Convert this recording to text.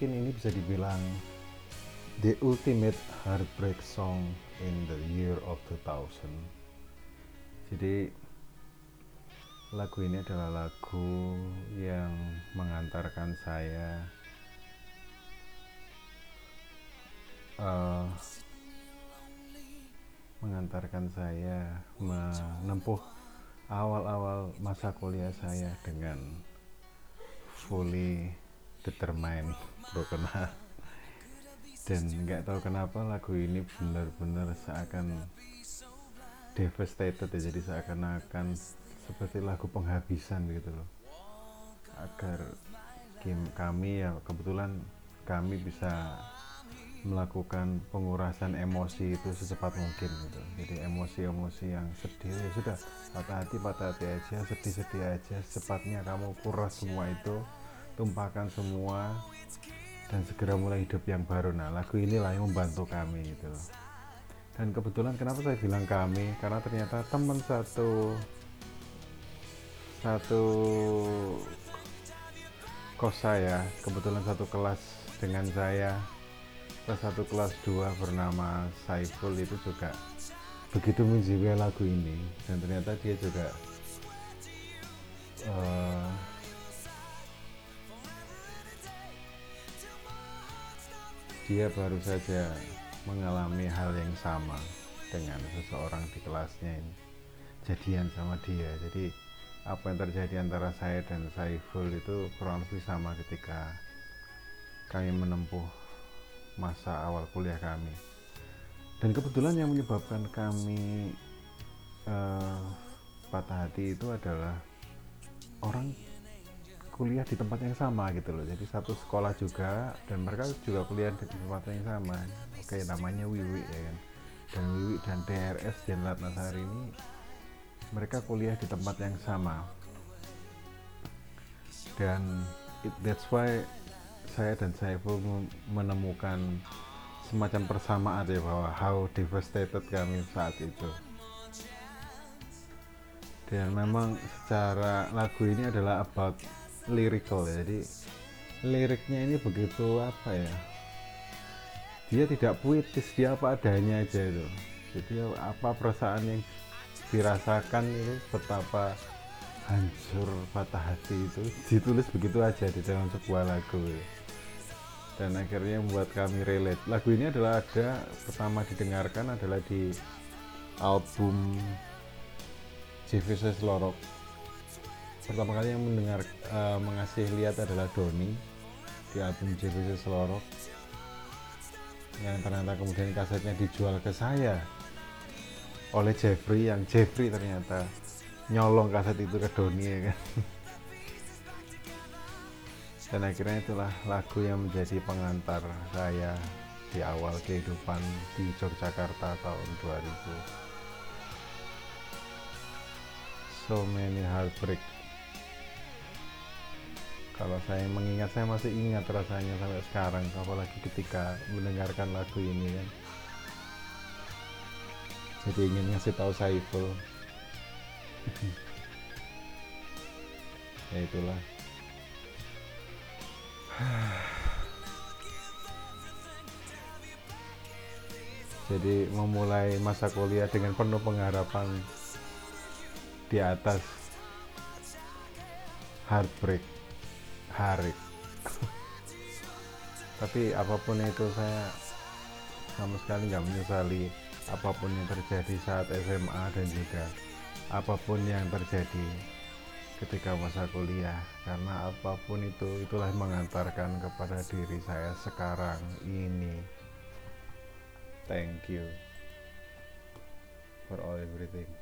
mungkin ini bisa dibilang the ultimate heartbreak song in the year of 2000 jadi lagu ini adalah lagu yang mengantarkan saya uh, mengantarkan saya menempuh awal-awal masa kuliah saya dengan fully determined broken heart dan nggak tahu kenapa lagu ini benar-benar seakan devastated ya jadi seakan-akan seperti lagu penghabisan gitu loh. Agar kami ya kebetulan kami bisa melakukan pengurasan emosi itu secepat mungkin gitu. Jadi emosi-emosi yang sedih ya sudah patah hati patah hati aja sedih-sedih aja secepatnya kamu kuras semua itu tumpahkan semua dan segera mulai hidup yang baru. Nah lagu inilah yang membantu kami gitu loh. Dan kebetulan kenapa saya bilang kami? Karena ternyata teman satu satu kos saya kebetulan satu kelas dengan saya kelas satu kelas 2 bernama Saiful itu juga begitu menjiwai lagu ini. Dan ternyata dia juga uh, dia baru saja mengalami hal yang sama dengan seseorang di kelasnya ini. Jadian sama dia. Jadi apa yang terjadi antara saya dan Saiful itu kurang lebih sama ketika kami menempuh masa awal kuliah kami. Dan kebetulan yang menyebabkan kami uh, patah hati itu adalah orang kuliah di tempat yang sama gitu loh. Jadi satu sekolah juga dan mereka juga kuliah di tempat yang sama. Oke namanya Wiwi ya kan? Dan Wiwi dan DRS Jenderal Nasari ini mereka kuliah di tempat yang sama. Dan it, that's why saya dan saya pun menemukan semacam persamaan ya bahwa how devastated kami saat itu. Dan memang secara lagu ini adalah about lyrical ya. Jadi liriknya ini begitu apa ya? Dia tidak puitis dia apa adanya aja itu. Jadi apa perasaan yang dirasakan itu betapa hancur patah hati itu ditulis begitu aja di dalam sebuah lagu dan akhirnya membuat kami relate. Lagu ini adalah ada pertama didengarkan adalah di album JVC Lorok pertama kali yang mendengar uh, mengasih lihat adalah Doni di album JVC Lorok yang ternyata kemudian kasetnya dijual ke saya oleh Jeffrey yang Jeffrey ternyata nyolong kaset itu ke Doni ya kan? Dan akhirnya itulah lagu yang menjadi pengantar saya di awal kehidupan di Yogyakarta tahun 2000 so many heartbreak kalau saya mengingat saya masih ingat rasanya sampai sekarang apalagi ketika mendengarkan lagu ini kan. Jadi ingin ngasih tahu Saiful ya itulah. Jadi memulai masa kuliah dengan penuh pengharapan di atas heartbreak harik tapi apa pun itu saya sama sekali nggak menyesali apa pun yang terjadi saat SMA dan juga apa pun yang terjadi ketika masa kuliah. Karena apa pun itu itulah mengantarkan kepada diri saya sekarang ini. Thank you for all everything